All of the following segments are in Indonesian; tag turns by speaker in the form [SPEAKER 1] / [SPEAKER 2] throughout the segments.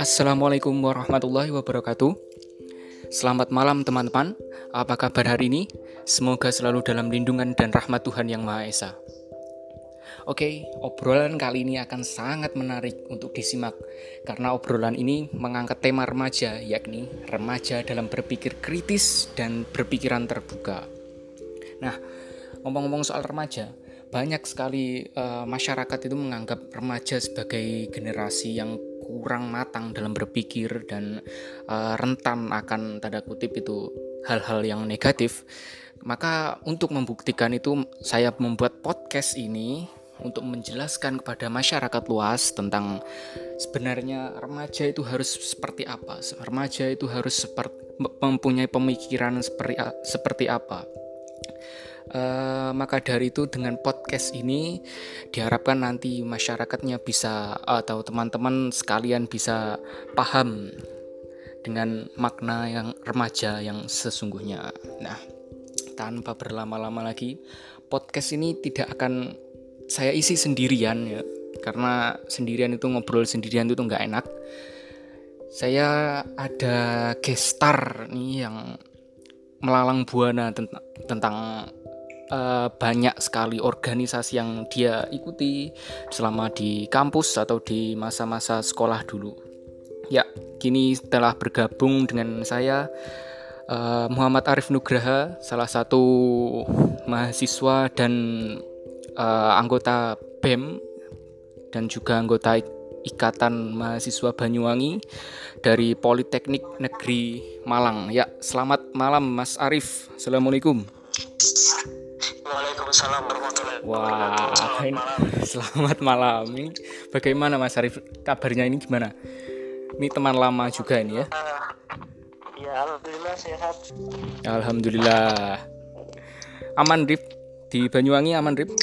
[SPEAKER 1] Assalamualaikum warahmatullahi wabarakatuh. Selamat malam teman-teman. Apa kabar hari ini? Semoga selalu dalam lindungan dan rahmat Tuhan Yang Maha Esa. Oke, obrolan kali ini akan sangat menarik untuk disimak karena obrolan ini mengangkat tema remaja, yakni remaja dalam berpikir kritis dan berpikiran terbuka. Nah, ngomong-ngomong soal remaja, banyak sekali uh, masyarakat itu menganggap remaja sebagai generasi yang kurang matang dalam berpikir dan uh, rentan akan tanda kutip itu hal-hal yang negatif. Maka untuk membuktikan itu saya membuat podcast ini untuk menjelaskan kepada masyarakat luas tentang sebenarnya remaja itu harus seperti apa. Remaja itu harus seperti mempunyai pemikiran seperti seperti apa. Uh, maka dari itu dengan podcast ini diharapkan nanti masyarakatnya bisa atau teman-teman sekalian bisa paham dengan makna yang remaja yang sesungguhnya. Nah, tanpa berlama-lama lagi, podcast ini tidak akan saya isi sendirian ya, karena sendirian itu ngobrol sendirian itu nggak enak. Saya ada gestar nih yang melalang buana tentang tentang uh, banyak sekali organisasi yang dia ikuti selama di kampus atau di masa-masa sekolah dulu. Ya, kini telah bergabung dengan saya uh, Muhammad Arif Nugraha, salah satu mahasiswa dan uh, anggota BEM dan juga anggota Ikatan Mahasiswa Banyuwangi dari Politeknik Negeri Malang. Ya, selamat malam Mas Arif. Assalamualaikum.
[SPEAKER 2] Waalaikumsalam warahmatullahi
[SPEAKER 1] Wah, ini, selamat malam. Ini bagaimana Mas Arif? Kabarnya ini gimana? Ini teman lama juga ini ya?
[SPEAKER 2] Ya, alhamdulillah sehat.
[SPEAKER 1] Alhamdulillah. Aman Rip di Banyuwangi aman Rip?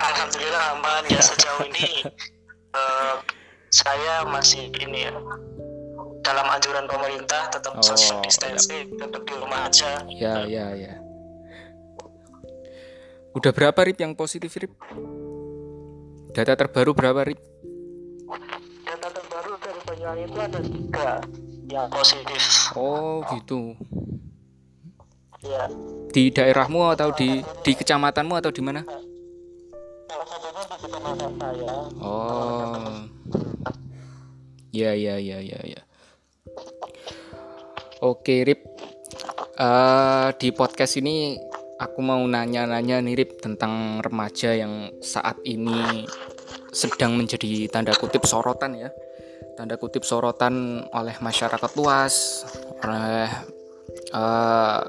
[SPEAKER 2] Alhamdulillah aman ya sejauh ini uh, saya masih ini ya dalam anjuran pemerintah tetap oh, social distancing, tetap di rumah aja.
[SPEAKER 1] Ya, ya, ya. Udah berapa RIP yang positif RIP? Data terbaru berapa RIP?
[SPEAKER 2] Data terbaru dari Banyuwangi itu ada tiga yang positif.
[SPEAKER 1] Oh gitu.
[SPEAKER 2] Ya.
[SPEAKER 1] Di daerahmu atau di di kecamatanmu atau di mana? Oh. Ya ya ya ya ya. Oke Rip. Uh, di podcast ini aku mau nanya-nanya nirip tentang remaja yang saat ini sedang menjadi tanda kutip sorotan ya. Tanda kutip sorotan oleh masyarakat luas oleh uh,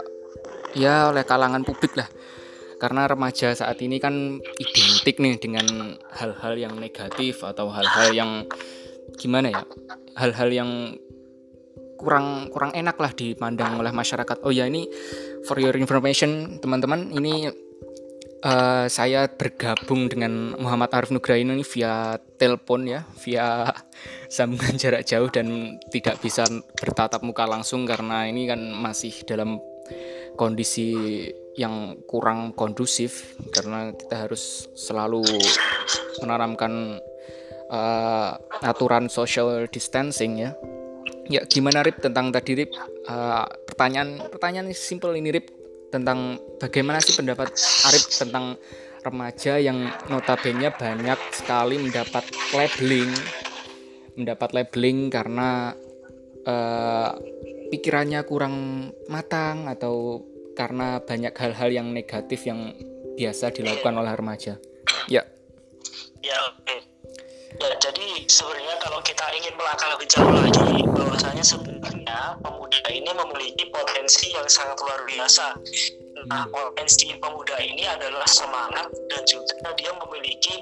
[SPEAKER 1] ya oleh kalangan publik lah. Karena remaja saat ini kan identik nih dengan hal-hal yang negatif atau hal-hal yang gimana ya? Hal-hal yang kurang kurang enak lah dipandang oleh masyarakat. Oh ya ini for your information teman-teman ini uh, saya bergabung dengan Muhammad Arif Nugraha ini via telepon ya, via sambungan jarak jauh dan tidak bisa bertatap muka langsung karena ini kan masih dalam kondisi yang kurang kondusif karena kita harus selalu menanamkan uh, aturan social distancing ya Ya, gimana Rip tentang tadi Rip? Uh, pertanyaan pertanyaan simple ini Rip tentang bagaimana sih pendapat Arif tentang remaja yang notabene banyak sekali mendapat labeling mendapat labeling karena uh, pikirannya kurang matang atau karena banyak hal-hal yang negatif yang biasa dilakukan oleh remaja. Ya.
[SPEAKER 2] Ya, oke. Okay. Ya, jadi sebenarnya kalau kita ingin melangkah lebih jauh lagi, bahwasanya sebenarnya pemuda ini memiliki potensi yang sangat luar biasa. Nah, potensi pemuda ini adalah semangat dan juga dia memiliki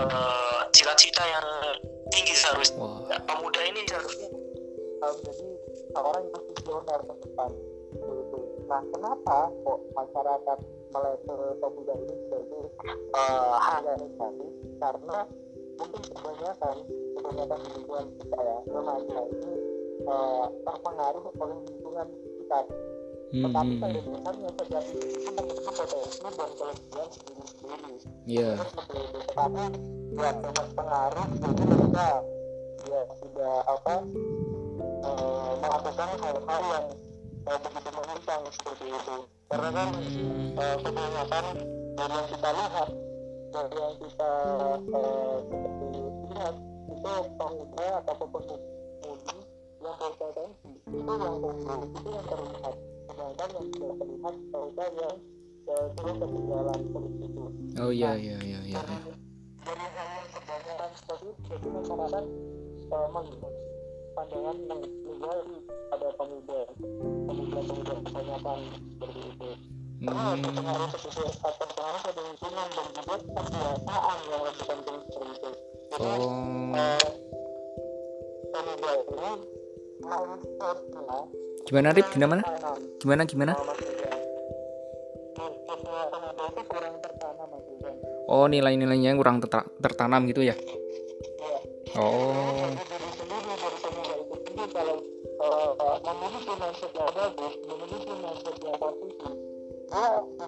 [SPEAKER 2] uh, cita-cita yang tinggi seharusnya. Wow. Nah, pemuda ini seharusnya menjadi orang yang visioner ke depan. Nah, kenapa kok masyarakat melabel pemuda ini sebagai uh, hal yang negatif? Karena mungkin kebanyakan kebanyakan lingkungan kita ya remaja ini uh, terpengaruh oleh lingkungan kita
[SPEAKER 1] Hmm,
[SPEAKER 3] tetapi pada dasarnya setiap individu memiliki potensi dan kelebihan sendiri-sendiri. Terus seperti itu tetapi banyak pengaruh jadi mereka ya sudah apa eh, melakukan hal-hal yang eh, begitu menyimpang seperti itu. Karena kan eh, kebanyakan dari yang kita lihat dari yang kita eh, lihat itu pemuda atau pemudi yang berpotensi itu yang tumbuh itu yang terlihat sedangkan yang tidak terlihat mereka yang terus ketinggalan seperti itu
[SPEAKER 1] Oh iya iya iya iya. iya.
[SPEAKER 3] dari hal yang kebanyakan seperti itu jadi masyarakat melihat pandangan yang menjadi pada pemuda pemuda-pemuda kebanyakan seperti itu karena
[SPEAKER 1] Hmm.
[SPEAKER 3] terpengaruh seperti terpengaruh pada lingkungan dan juga kebiasaan yang lebih penting seperti itu jadi
[SPEAKER 1] Oh.
[SPEAKER 3] eh, pemuda ini mindsetnya
[SPEAKER 1] Gimana Rip? Gimana? Gimana gimana? Oh nilai-nilainya kurang terta- tertanam gitu ya?
[SPEAKER 3] Iya.
[SPEAKER 1] Oh.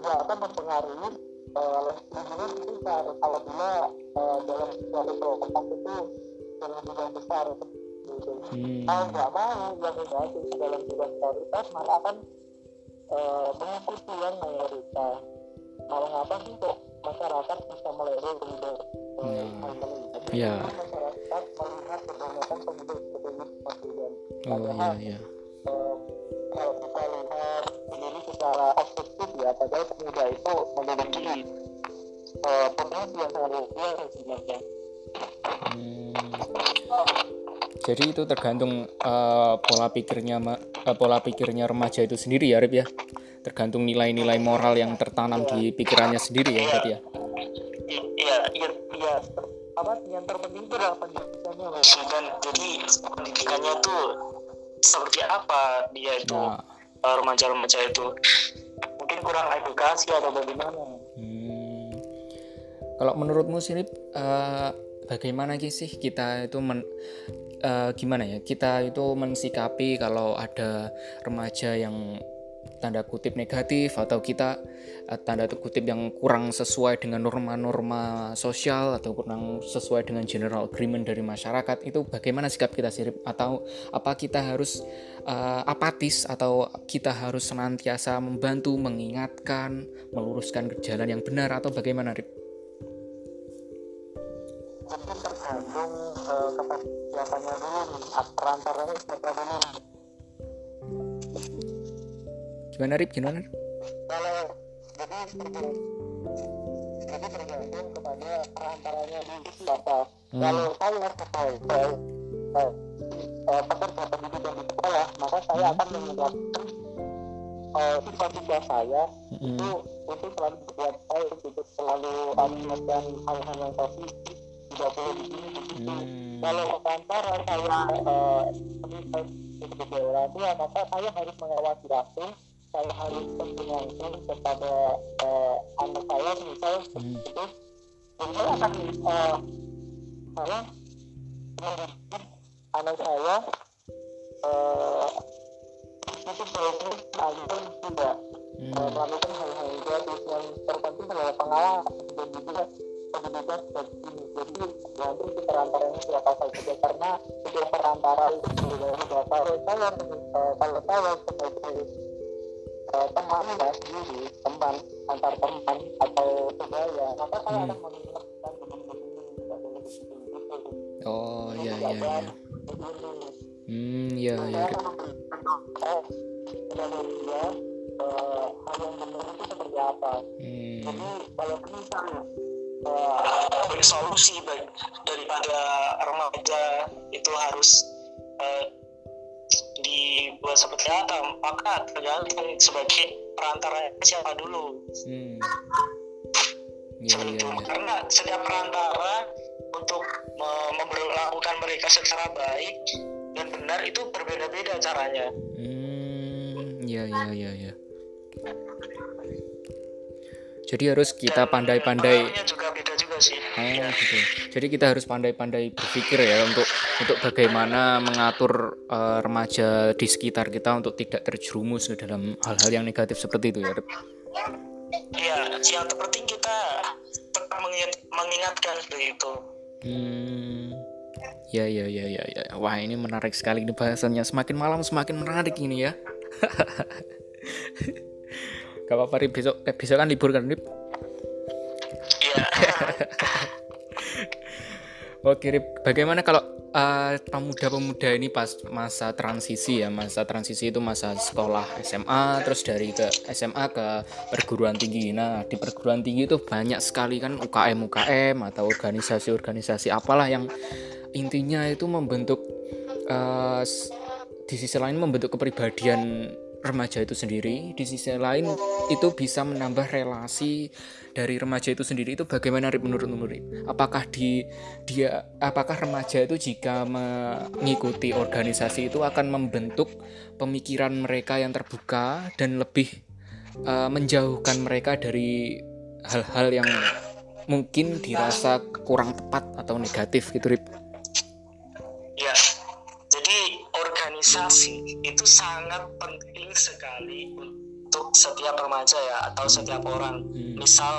[SPEAKER 3] Tidak akan mempengaruhi eh, lingkungan sekitar apabila eh, dalam suatu kelompok itu dalam bidang besar.
[SPEAKER 1] Hmm.
[SPEAKER 3] Kalau nggak mau yang negatif dalam bidang prioritas malah akan eh, mengikuti yang mayoritas. Malah ngapa sih kok masyarakat bisa pemuda eh,
[SPEAKER 1] Hmm. Iya.
[SPEAKER 3] masyarakat melihat kebanyakan seperti ini Mas.
[SPEAKER 1] Oh iya iya.
[SPEAKER 3] Padahal pemuda itu memiliki eh, potensi yang sangat luar biasa sebenarnya.
[SPEAKER 1] Hmm. Jadi itu tergantung eh, pola pikirnya ma- eh, pola pikirnya remaja itu sendiri ya Rip ya. Tergantung nilai-nilai moral yang tertanam di pikirannya sendiri ya berarti ya.
[SPEAKER 3] Iya, iya, iya. Apa yang terpenting itu adalah pendidikannya. Dan jadi pendidikannya tuh seperti apa dia itu
[SPEAKER 1] Nah,
[SPEAKER 3] eh, remaja-remaja itu kurang edukasi atau bagaimana?
[SPEAKER 1] hmm. Kalau menurutmu sih Rip, eh, bagaimana sih kita itu men, eh, gimana ya? Kita itu mensikapi kalau ada remaja yang tanda kutip negatif atau kita eh, tanda kutip yang kurang sesuai dengan norma-norma sosial atau kurang sesuai dengan general agreement dari masyarakat itu bagaimana sikap kita sih Rip? atau apa kita harus eh, apatis atau kita harus senantiasa membantu mengingatkan meluruskan ke jalan yang benar atau bagaimana Rip?
[SPEAKER 3] Tergantung eh, kepada dulu nih, perantaranya dulu.
[SPEAKER 1] Gimana Rip? Gimana? Rip?
[SPEAKER 3] Kalau jadi jadi tergantung kepada perantaranya dulu siapa.
[SPEAKER 1] Hmm.
[SPEAKER 3] Kalau saya sebagai pekerja pendidikan di sekolah, maka saya akan mengingatkan eh, siswa-siswa saya
[SPEAKER 1] Mm-mm.
[SPEAKER 3] itu itu selalu berbuat baik itu selalu melakukan hal-hal yang positif tidak boleh begini begitu
[SPEAKER 1] Hmm.
[SPEAKER 3] kalau antara saya eh, menilai itu berorasi maka saya harus mengawasi langsung saya harus berpengaruh kepada eh, anak saya misal
[SPEAKER 1] Hmm.
[SPEAKER 3] itu dan saya akan eh, saya mendidik anak saya eh, itu baiknya agar tidak
[SPEAKER 1] Hmm.
[SPEAKER 3] uh, melakukan hal-hal gratis yang terpenting adalah pengawasan dan juga pendidikan seperti ini jadi nanti itu perantaranya siapa saja karena setiap perantara itu berbeda kalau saya uh, kalau saya sebagai uh, teman ya sendiri teman antar teman atau saudara maka saya
[SPEAKER 1] Hmm.
[SPEAKER 3] akan mengingatkan
[SPEAKER 1] Oh iya iya iya. Hmm iya iya.
[SPEAKER 3] saya memberikan kepada dia eh, hal yang benar itu seperti apa
[SPEAKER 1] Hmm.
[SPEAKER 3] jadi kalau misalnya uh, solusi baik daripada remaja itu harus eh, dibuat seperti apa maka tergantung sebagai perantara siapa dulu
[SPEAKER 1] Hmm.
[SPEAKER 3] Seperti
[SPEAKER 1] iya
[SPEAKER 3] itu
[SPEAKER 1] iya.
[SPEAKER 3] karena setiap perantara untuk me- memperlakukan mereka secara baik dan benar itu berbeda-beda caranya
[SPEAKER 1] Hmm. Iya iya iya iya. Jadi harus kita pandai-pandai
[SPEAKER 3] juga
[SPEAKER 2] sih
[SPEAKER 1] Oh
[SPEAKER 2] ya.
[SPEAKER 1] gitu. Jadi kita harus pandai-pandai berpikir ya untuk untuk bagaimana mengatur eh, remaja di sekitar kita untuk tidak terjerumus ke dalam hal-hal yang negatif seperti itu ya.
[SPEAKER 2] Iya, yang terpenting kita mengingat, mengingatkan begitu.
[SPEAKER 1] Hmm. Ya ya ya ya ya. Wah ini menarik sekali ini bahasannya. Semakin malam semakin menarik ini ya. Gak apa-apa Rip besok eh, besok kan libur kan Rip. Oke, Rip. Bagaimana kalau eh, pemuda-pemuda ini pas masa transisi ya, masa transisi itu masa sekolah SMA, terus dari ke SMA ke perguruan tinggi. Nah, di perguruan tinggi itu banyak sekali kan UKM UKM atau organisasi-organisasi apalah yang intinya itu membentuk s- di sisi lain membentuk kepribadian remaja itu sendiri, di sisi lain itu bisa menambah relasi dari remaja itu sendiri itu bagaimana Rip menurutmu Rip? Apakah di dia apakah remaja itu jika mengikuti organisasi itu akan membentuk pemikiran mereka yang terbuka dan lebih eh, menjauhkan mereka dari hal-hal yang mungkin dirasa kurang tepat atau negatif gitu Rip?
[SPEAKER 2] Organisasi itu sangat penting sekali untuk setiap remaja ya atau setiap orang.
[SPEAKER 1] Hmm.
[SPEAKER 2] Misal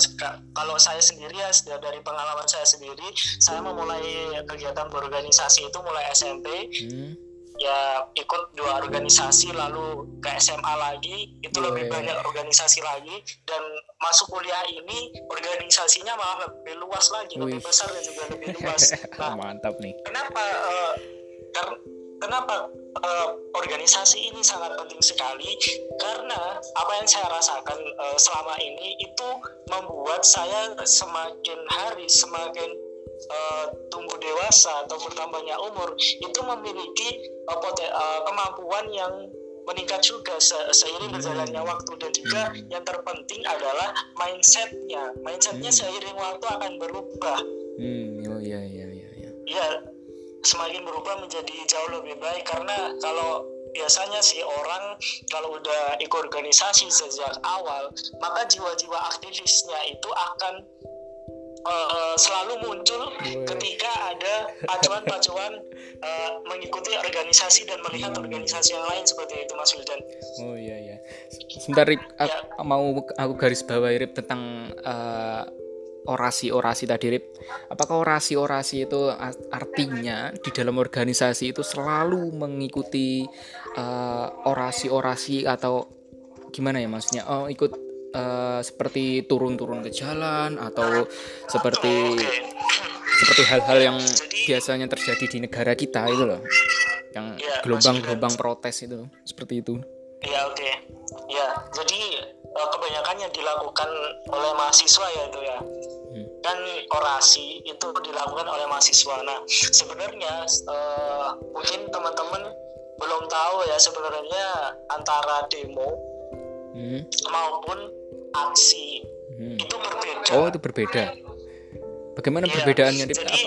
[SPEAKER 2] seka- kalau saya sendiri ya dari pengalaman saya sendiri, saya memulai kegiatan berorganisasi itu mulai SMP.
[SPEAKER 1] Hmm.
[SPEAKER 2] Ya ikut dua organisasi lalu ke SMA lagi itu
[SPEAKER 1] Oh,
[SPEAKER 2] lebih
[SPEAKER 1] iya.
[SPEAKER 2] banyak organisasi lagi dan masuk kuliah ini organisasinya malah lebih luas lagi lebih
[SPEAKER 1] Wih.
[SPEAKER 2] besar dan juga lebih luas. Nah,
[SPEAKER 1] Mantap nih.
[SPEAKER 2] kenapa eh, kar- kenapa? Eh, organisasi ini sangat penting sekali karena apa yang saya rasakan eh, selama ini itu membuat saya semakin hari semakin eh, tumbuh dewasa atau bertambahnya umur itu memiliki eh, pote- eh, kemampuan yang meningkat juga se- seiring berjalannya waktu. Dan juga yang terpenting adalah mindsetnya. Mindsetnya seiring waktu akan berubah.
[SPEAKER 1] Hmm, oh iya iya iya iya.
[SPEAKER 2] Ya semakin berubah menjadi jauh lebih baik karena kalau biasanya sih orang kalau udah ikut organisasi sejak awal maka jiwa-jiwa aktivisnya itu akan eh, selalu muncul ketika ada pacuan-pacuan eh, mengikuti organisasi dan melihat organisasi yang lain seperti itu Mas Wildan.
[SPEAKER 1] Oh iya iya. Sebentar Rip, aku mau aku garis bawahi Rip tentang eh, orasi-orasi tadi Rip. Apakah orasi-orasi itu artinya di dalam organisasi itu selalu mengikuti eh, orasi-orasi atau gimana ya maksudnya? Oh ikut eh, seperti turun-turun ke jalan atau seperti seperti hal-hal yang
[SPEAKER 2] Jadi-
[SPEAKER 1] biasanya terjadi di negara kita itu loh. Yang
[SPEAKER 2] Iya,
[SPEAKER 1] gelombang-gelombang protes itu seperti itu.
[SPEAKER 2] Ya oke. Ya, jadi eh, kebanyakan yang dilakukan oleh mahasiswa ya itu ya.
[SPEAKER 1] Hmm.
[SPEAKER 2] Kan orasi itu dilakukan oleh mahasiswa. Nah, sebenarnya eh, mungkin teman-teman belum tahu ya sebenarnya antara demo
[SPEAKER 1] Hmm.
[SPEAKER 2] maupun aksi
[SPEAKER 1] Hmm.
[SPEAKER 2] itu berbeda.
[SPEAKER 1] Oh itu berbeda. Bagaimana
[SPEAKER 2] Iya,
[SPEAKER 1] perbedaannya?
[SPEAKER 2] Jadi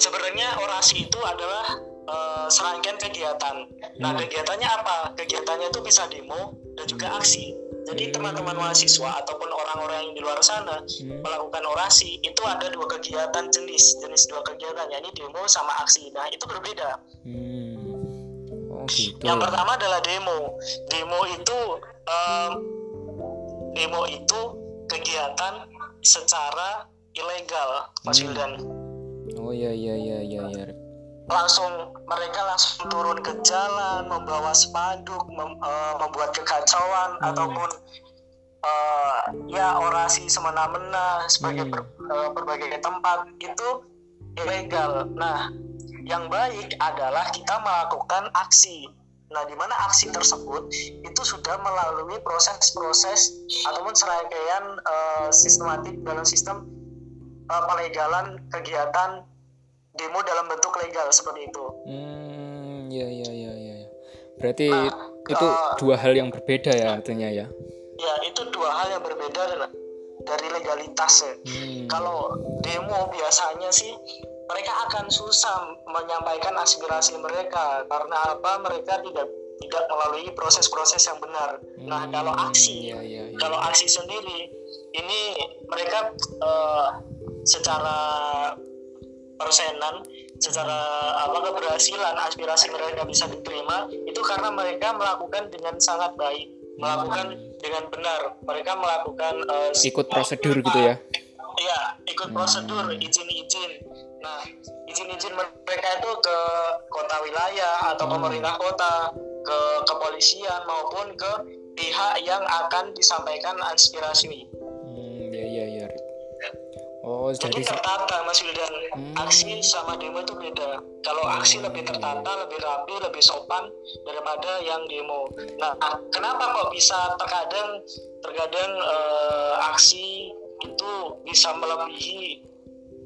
[SPEAKER 2] sebenarnya orasi itu adalah eh, serangkaian kegiatan. Nah
[SPEAKER 1] Hmm.
[SPEAKER 2] kegiatannya apa? Kegiatannya itu bisa demo dan juga aksi. Jadi
[SPEAKER 1] Hmm.
[SPEAKER 2] teman-teman mahasiswa ataupun orang-orang yang di luar sana
[SPEAKER 1] Hmm.
[SPEAKER 2] melakukan orasi itu ada dua kegiatan jenis jenis dua kegiatan yakni demo sama aksi. Nah itu berbeda.
[SPEAKER 1] Hmm. Oh gitu.
[SPEAKER 2] Yang pertama adalah demo. Demo itu em, demo itu kegiatan secara ilegal, Mas
[SPEAKER 1] Hmm.
[SPEAKER 2] Wildan.
[SPEAKER 1] Oh iya iya iya iya iya.
[SPEAKER 2] Langsung mereka langsung turun ke jalan, membawa spanduk, mem- eh, membuat kekacauan
[SPEAKER 1] Hmm.
[SPEAKER 2] ataupun eh, ya orasi semena-mena sebagai
[SPEAKER 1] Hmm.
[SPEAKER 2] ber- eh, berbagai tempat itu ilegal. Nah, yang baik adalah kita melakukan aksi. Nah, di mana aksi tersebut itu sudah melalui proses-proses ataupun serangkaian eh, sistematik dalam sistem eh, pelegalan kegiatan demo dalam bentuk legal seperti itu.
[SPEAKER 1] Hmm. Iya iya iya iya. iya. Berarti
[SPEAKER 2] Nah,
[SPEAKER 1] itu
[SPEAKER 2] eh,
[SPEAKER 1] dua hal yang berbeda ya artinya ya.
[SPEAKER 2] Ya, itu dua hal yang berbeda dari- dari legalitas ya.
[SPEAKER 1] Hmm.
[SPEAKER 2] Kalau demo biasanya sih mereka akan susah menyampaikan aspirasi mereka karena apa? Mereka tidak tidak melalui proses-proses yang benar. Nah,
[SPEAKER 1] Hmm,
[SPEAKER 2] kalau aksi,
[SPEAKER 1] Iya iya iya.
[SPEAKER 2] kalau aksi sendiri ini mereka uh, secara persenan secara apa keberhasilan aspirasi mereka bisa diterima itu karena mereka melakukan dengan sangat baik melakukan dengan benar mereka melakukan uh,
[SPEAKER 1] ikut prosedur gitu ya
[SPEAKER 2] Iya, ikut prosedur izin-izin. Nah, izin-izin mereka itu ke kota wilayah atau pemerintah kota, ke kepolisian maupun ke pihak yang akan disampaikan aspirasi. Oh, jadi, jadi tertata Mas Wildan. Hmm. Aksi sama demo itu beda. Kalau aksi lebih tertata, lebih rapi, lebih sopan daripada yang demo. Nah, kenapa kok bisa terkadang terkadang uh, aksi itu bisa melebihi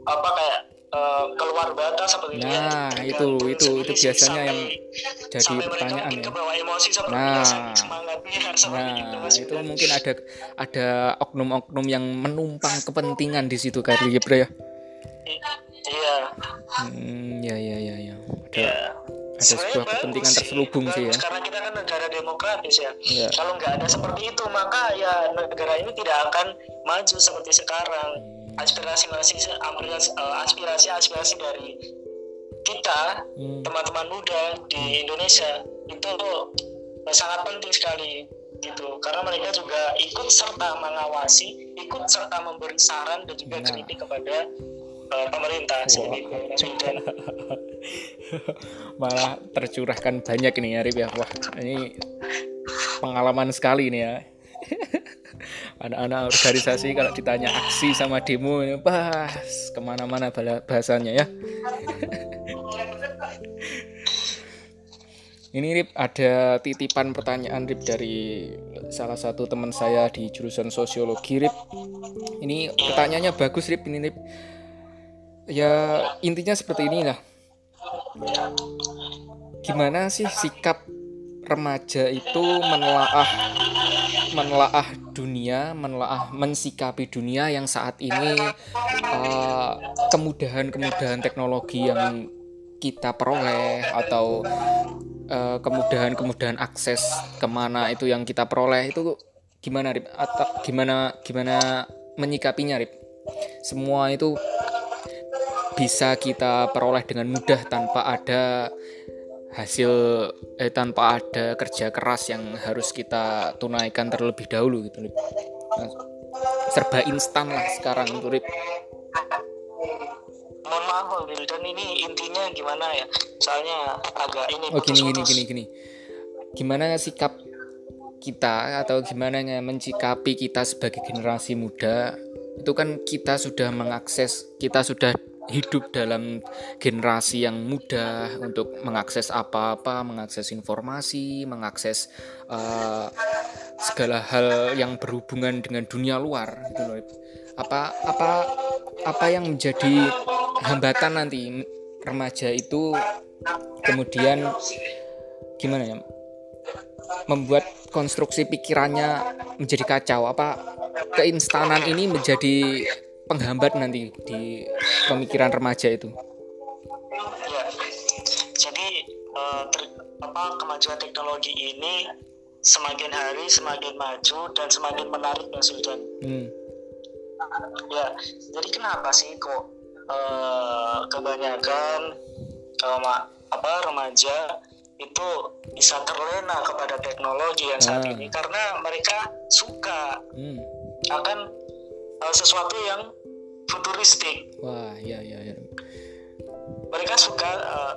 [SPEAKER 2] apa kayak uh, keluar batas seperti
[SPEAKER 1] nah, itu itu itu itu biasanya yang jadi pertanyaan ya.
[SPEAKER 2] emosi
[SPEAKER 1] nah, nah itu, mungkin ada ada oknum-oknum yang menumpang kepentingan di situ kali ya bro ya
[SPEAKER 2] iya.
[SPEAKER 1] Hmm, ya ya ya ya. Ada ya. ada sebuah kepentingan terselubung sih ya.
[SPEAKER 2] karena kita kan negara demokratis ya, ya. kalau nggak ada seperti itu maka ya negara ini tidak akan maju seperti sekarang aspirasi eh, aspirasi aspirasi dari kita hmm. teman-teman muda di Indonesia itu sangat penting sekali gitu. Karena mereka juga ikut serta mengawasi ikut serta memberi saran dan juga nah. kritik kepada uh, pemerintah seperti
[SPEAKER 1] malah tercurahkan banyak ini ya Rip ya. Wah ini pengalaman sekali ini ya anak-anak organisasi kalau ditanya aksi sama demo ini bahas ke mana-mana bahasanya ya. Ini Rip ada titipan pertanyaan Rip dari salah satu teman saya di jurusan sosiologi Rip. Ini pertanyaannya bagus Rip ini Rip. Ya intinya seperti inilah. Gimana sih sikap remaja itu menelaah menelaah dunia, menelaah mensikapi dunia yang saat ini uh, kemudahan-kemudahan teknologi yang kita peroleh atau uh, kemudahan-kemudahan akses ke mana itu yang kita peroleh itu gimana Rip? Atau gimana gimana menyikapinya Rip? Semua itu bisa kita peroleh dengan mudah tanpa ada hasil eh tanpa ada kerja keras yang harus kita tunaikan terlebih dahulu gitu Lip. Nah, serba instan lah sekarang itu Lip.
[SPEAKER 2] Mohon maaf dan ini intinya gimana ya? Soalnya agak ini
[SPEAKER 1] Oh gini gini gini gini. Gimana sikap kita atau gimana mencikapi kita sebagai generasi muda itu kan kita sudah mengakses kita sudah hidup dalam generasi yang mudah untuk mengakses apa-apa, mengakses informasi, mengakses uh, segala hal yang berhubungan dengan dunia luar gitu loh. Apa apa apa yang menjadi hambatan nanti remaja itu kemudian gimana ya? membuat konstruksi pikirannya menjadi kacau apa keinstanan ini menjadi penghambat nanti di pemikiran remaja itu?
[SPEAKER 2] Ya, jadi uh, ter, apa kemajuan teknologi ini semakin hari semakin maju dan semakin menarik Mas Sultan. Hmm. Ya, jadi kenapa sih kok uh, kebanyakan uh, apa remaja itu bisa terlena kepada teknologi yang saat ah. ini karena mereka suka hmm. akan uh, sesuatu yang futuristik.
[SPEAKER 1] Wah, ya ya ya.
[SPEAKER 2] Mereka suka uh,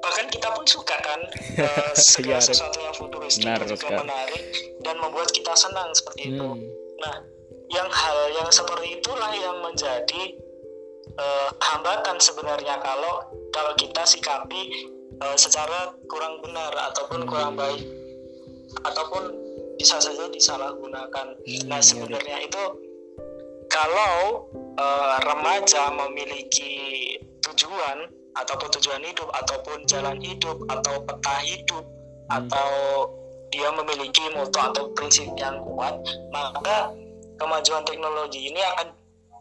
[SPEAKER 2] bahkan kita pun suka kan uh, segala ya, sesuatu yang futuristik Benar, juga sekali. menarik dan membuat kita senang seperti hmm. itu. Nah, yang hal yang seperti itulah yang menjadi uh, hambatan sebenarnya kalau kalau kita sikapi uh, secara kurang benar ataupun hmm. kurang baik ataupun bisa saja disalahgunakan. Hmm, nah, iya, sebenarnya ya, itu kalau uh, remaja memiliki tujuan ataupun tujuan hidup ataupun jalan hidup atau peta hidup hmm. atau dia memiliki moto atau prinsip yang kuat maka kemajuan teknologi ini akan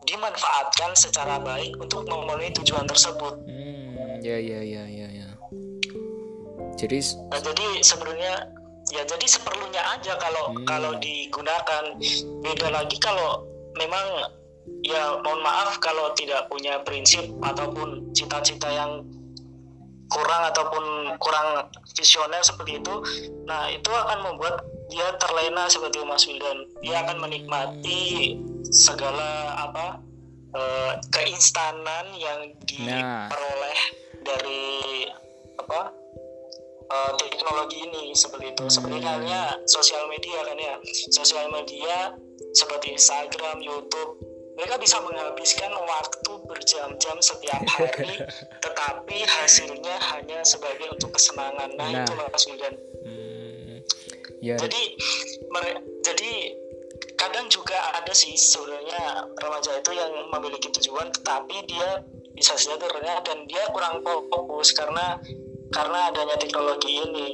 [SPEAKER 2] dimanfaatkan secara baik untuk memenuhi tujuan tersebut.
[SPEAKER 1] Hmm, ya ya ya ya ya. Jadi
[SPEAKER 2] nah, jadi sebenarnya ya jadi seperlunya aja kalau hmm. kalau digunakan beda lagi kalau memang ya mohon maaf kalau tidak punya prinsip ataupun cita-cita yang kurang ataupun kurang visioner seperti itu nah itu akan membuat dia terlena seperti Mas Wildan dia akan menikmati segala apa uh, keinstanan yang
[SPEAKER 1] Nah.
[SPEAKER 2] diperoleh dari apa uh, teknologi ini seperti itu. Seperti
[SPEAKER 1] Hmm.
[SPEAKER 2] halnya sosial media kan ya. Sosial media seperti Instagram, YouTube mereka bisa menghabiskan waktu berjam-jam setiap hari tetapi hasilnya hanya sebagai untuk kesenangan. Nah,
[SPEAKER 1] Nah.
[SPEAKER 2] itu Mas Wildan
[SPEAKER 1] Hmm, ya.
[SPEAKER 2] Jadi mere- jadi kadang juga ada sih sebenarnya remaja itu yang memiliki tujuan tetapi dia bisa saja terlena dan dia kurang fokus karena karena adanya teknologi ini.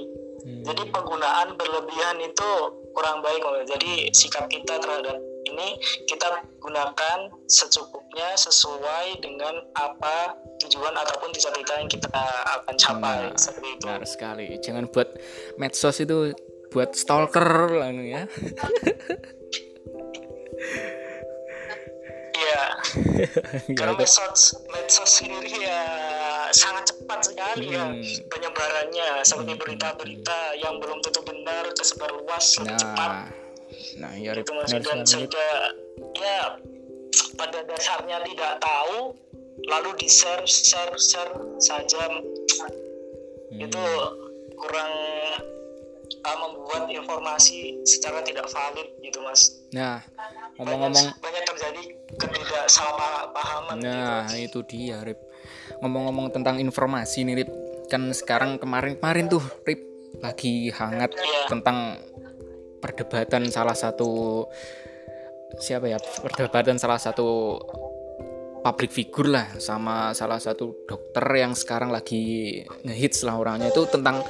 [SPEAKER 1] Hmm.
[SPEAKER 2] jadi penggunaan berlebihan itu kurang baik jadi sikap kita terhadap ini kita gunakan secukupnya sesuai dengan apa tujuan ataupun cita-cita yang kita akan capai.
[SPEAKER 1] Nah,
[SPEAKER 2] seperti itu.
[SPEAKER 1] Benar sekali. Jangan buat medsos itu buat stalker lah ya.
[SPEAKER 2] Iya,
[SPEAKER 1] Ya,
[SPEAKER 2] karena medsos medsos sendiri ya sangat cepat sekali ya
[SPEAKER 1] Hmm.
[SPEAKER 2] penyebarannya seperti berita-berita yang belum tentu benar tersebar luas lebih cepat
[SPEAKER 1] nah nah ya
[SPEAKER 2] itu
[SPEAKER 1] benar
[SPEAKER 2] dan sehingga ya pada dasarnya tidak tahu lalu di share share share saja
[SPEAKER 1] Hmm.
[SPEAKER 2] itu kurang uh, membuat informasi secara tidak valid gitu mas
[SPEAKER 1] nah
[SPEAKER 2] banyak,
[SPEAKER 1] ngomong-ngomong
[SPEAKER 2] banyak terjadi ketidaksalahpahaman
[SPEAKER 1] Nah,
[SPEAKER 2] gitu.
[SPEAKER 1] itu dia, Rip. Ngomong-ngomong tentang informasi nih, Rip. Kan sekarang kemarin-kemarin tuh, Rip, lagi hangat
[SPEAKER 2] Iya.
[SPEAKER 1] tentang perdebatan salah satu siapa ya? Perdebatan salah satu public figure lah sama salah satu dokter yang sekarang lagi ngehits lah orangnya itu tentang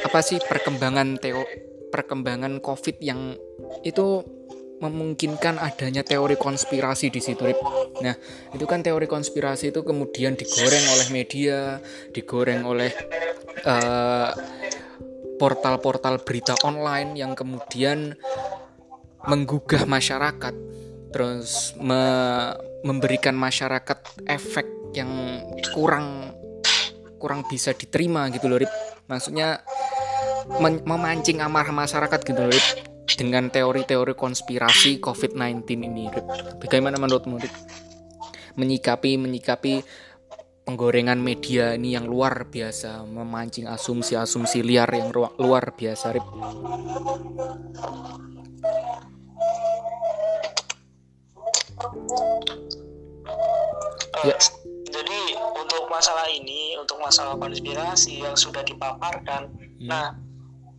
[SPEAKER 1] apa sih perkembangan teo perkembangan COVID yang itu memungkinkan adanya teori konspirasi di situ, Rip. Nah, itu kan teori konspirasi itu kemudian digoreng oleh media, digoreng oleh eh, portal-portal berita online yang kemudian menggugah masyarakat, terus me- memberikan masyarakat efek yang kurang kurang bisa diterima gitu loh, Rip. Maksudnya memancing amarah masyarakat gitu loh, Rip dengan teori-teori konspirasi COVID-19 ini. Rip. Bagaimana menurutmu, Rip? Menyikapi menyikapi penggorengan media ini yang luar biasa, memancing asumsi-asumsi liar yang luar biasa, Rip. Ya.
[SPEAKER 2] Jadi untuk masalah ini, untuk masalah konspirasi yang sudah dipaparkan,
[SPEAKER 1] Hmm.
[SPEAKER 2] nah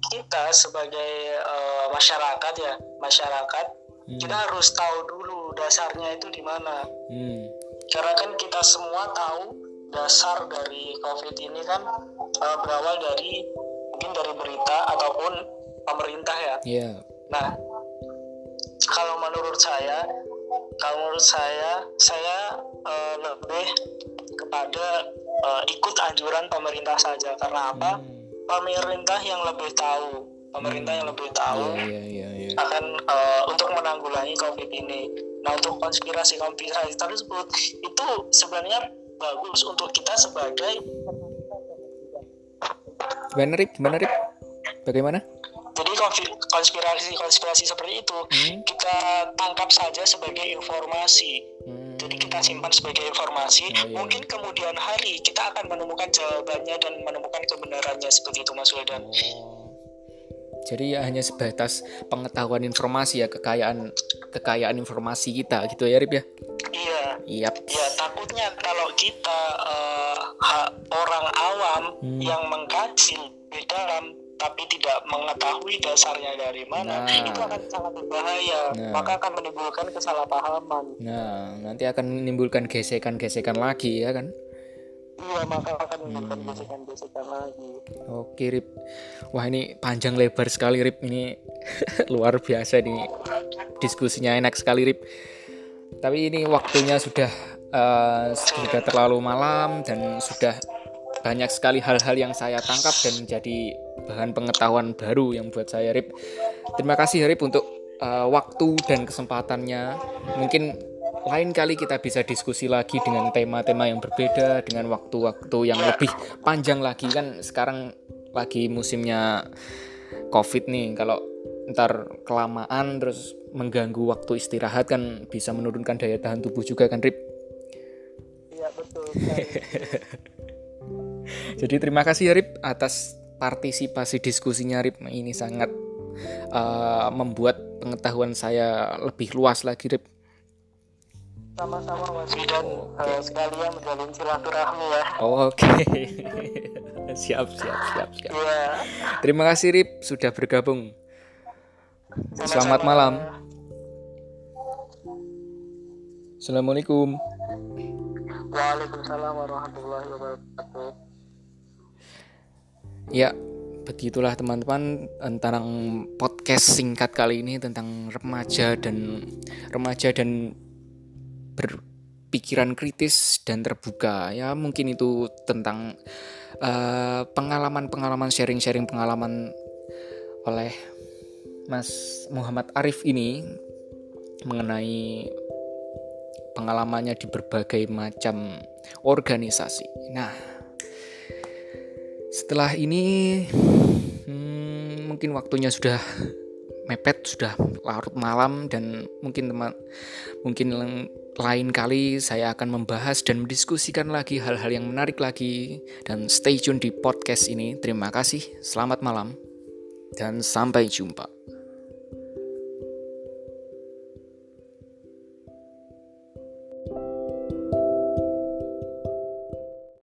[SPEAKER 2] kita sebagai eh, masyarakat ya, masyarakat
[SPEAKER 1] Hmm.
[SPEAKER 2] kita harus tahu dulu dasarnya itu di mana.
[SPEAKER 1] Hmm.
[SPEAKER 2] Karena kan kita semua tahu dasar dari COVID ini kan eh, berawal dari mungkin dari berita ataupun pemerintah ya.
[SPEAKER 1] Ya.
[SPEAKER 2] Nah, kalau menurut saya, kalau menurut saya, saya eh, lebih kepada eh, ikut anjuran pemerintah saja. Karena apa?
[SPEAKER 1] Hmm.
[SPEAKER 2] Pemerintah yang lebih tahu, pemerintah yang lebih tahu
[SPEAKER 1] Iya, iya, iya.
[SPEAKER 2] akan eh, untuk menanggulangi COVID ini. Nah, untuk konspirasi-konspirasi tersebut itu sebenarnya bagus untuk kita sebagai
[SPEAKER 1] Gimana, Rip? Gimana, Rip? Bagaimana?
[SPEAKER 2] jadi konfi- konspirasi-konspirasi seperti itu
[SPEAKER 1] Hmm.
[SPEAKER 2] kita tangkap saja sebagai informasi.
[SPEAKER 1] Hmm.
[SPEAKER 2] Jadi kita simpan sebagai informasi.
[SPEAKER 1] Oh, iya.
[SPEAKER 2] Mungkin kemudian hari kita akan menemukan jawabannya dan menemukan kebenarannya seperti itu Mas Wildan.
[SPEAKER 1] Oh. Jadi ya hanya sebatas pengetahuan informasi ya kekayaan kekayaan informasi kita gitu ya Rip ya.
[SPEAKER 2] Iya.
[SPEAKER 1] Iya.
[SPEAKER 2] Ya takutnya kalau kita ha- orang awam
[SPEAKER 1] Hmm.
[SPEAKER 2] yang mengkaji di dalam tapi tidak mengetahui dasarnya dari mana,
[SPEAKER 1] Nah.
[SPEAKER 2] itu akan sangat berbahaya.
[SPEAKER 1] Nah.
[SPEAKER 2] Maka akan menimbulkan kesalahpahaman.
[SPEAKER 1] Nah, nanti akan menimbulkan gesekan-gesekan lagi ya kan.
[SPEAKER 2] Iya, maka akan
[SPEAKER 1] Hmm.
[SPEAKER 2] menimbulkan gesekan-gesekan lagi.
[SPEAKER 1] Oke Rip. Wah ini panjang lebar sekali Rip ini luar biasa nih diskusinya enak sekali Rip. Tapi ini waktunya sudah eh, sudah terlalu malam dan sudah banyak sekali hal-hal yang saya tangkap dan menjadi bahan pengetahuan baru yang buat saya Rip. Terima kasih Rip untuk uh, waktu dan kesempatannya. Mungkin lain kali kita bisa diskusi lagi dengan tema-tema yang berbeda dengan waktu-waktu yang lebih panjang lagi kan sekarang lagi musimnya covid nih kalau ntar kelamaan terus mengganggu waktu istirahat kan bisa menurunkan daya tahan tubuh juga kan Rip
[SPEAKER 2] iya betul
[SPEAKER 1] jadi terima kasih ya Rip atas partisipasi diskusinya Rip ini sangat uh, membuat pengetahuan saya lebih luas lagi Rip
[SPEAKER 2] sama-sama Mas dan uh, sekalian menjalin silaturahmi ya.
[SPEAKER 1] Oke, okay. siap siap siap siap. Yeah. Terima kasih Rip sudah bergabung. Sama-sama. Selamat malam. Assalamualaikum.
[SPEAKER 2] Waalaikumsalam warahmatullahi wabarakatuh.
[SPEAKER 1] Ya, begitulah teman-teman tentang podcast singkat kali ini tentang remaja dan remaja dan berpikiran kritis dan terbuka ya mungkin itu tentang eh, pengalaman-pengalaman sharing-sharing pengalaman oleh Mas Muhammad Arif ini mengenai pengalamannya di berbagai macam organisasi. Nah, setelah ini hmm, mungkin waktunya sudah mepet, sudah larut malam dan mungkin teman mungkin lain kali saya akan membahas dan mendiskusikan lagi hal-hal yang menarik lagi dan stay tune di podcast ini. Terima kasih, selamat malam, dan sampai jumpa.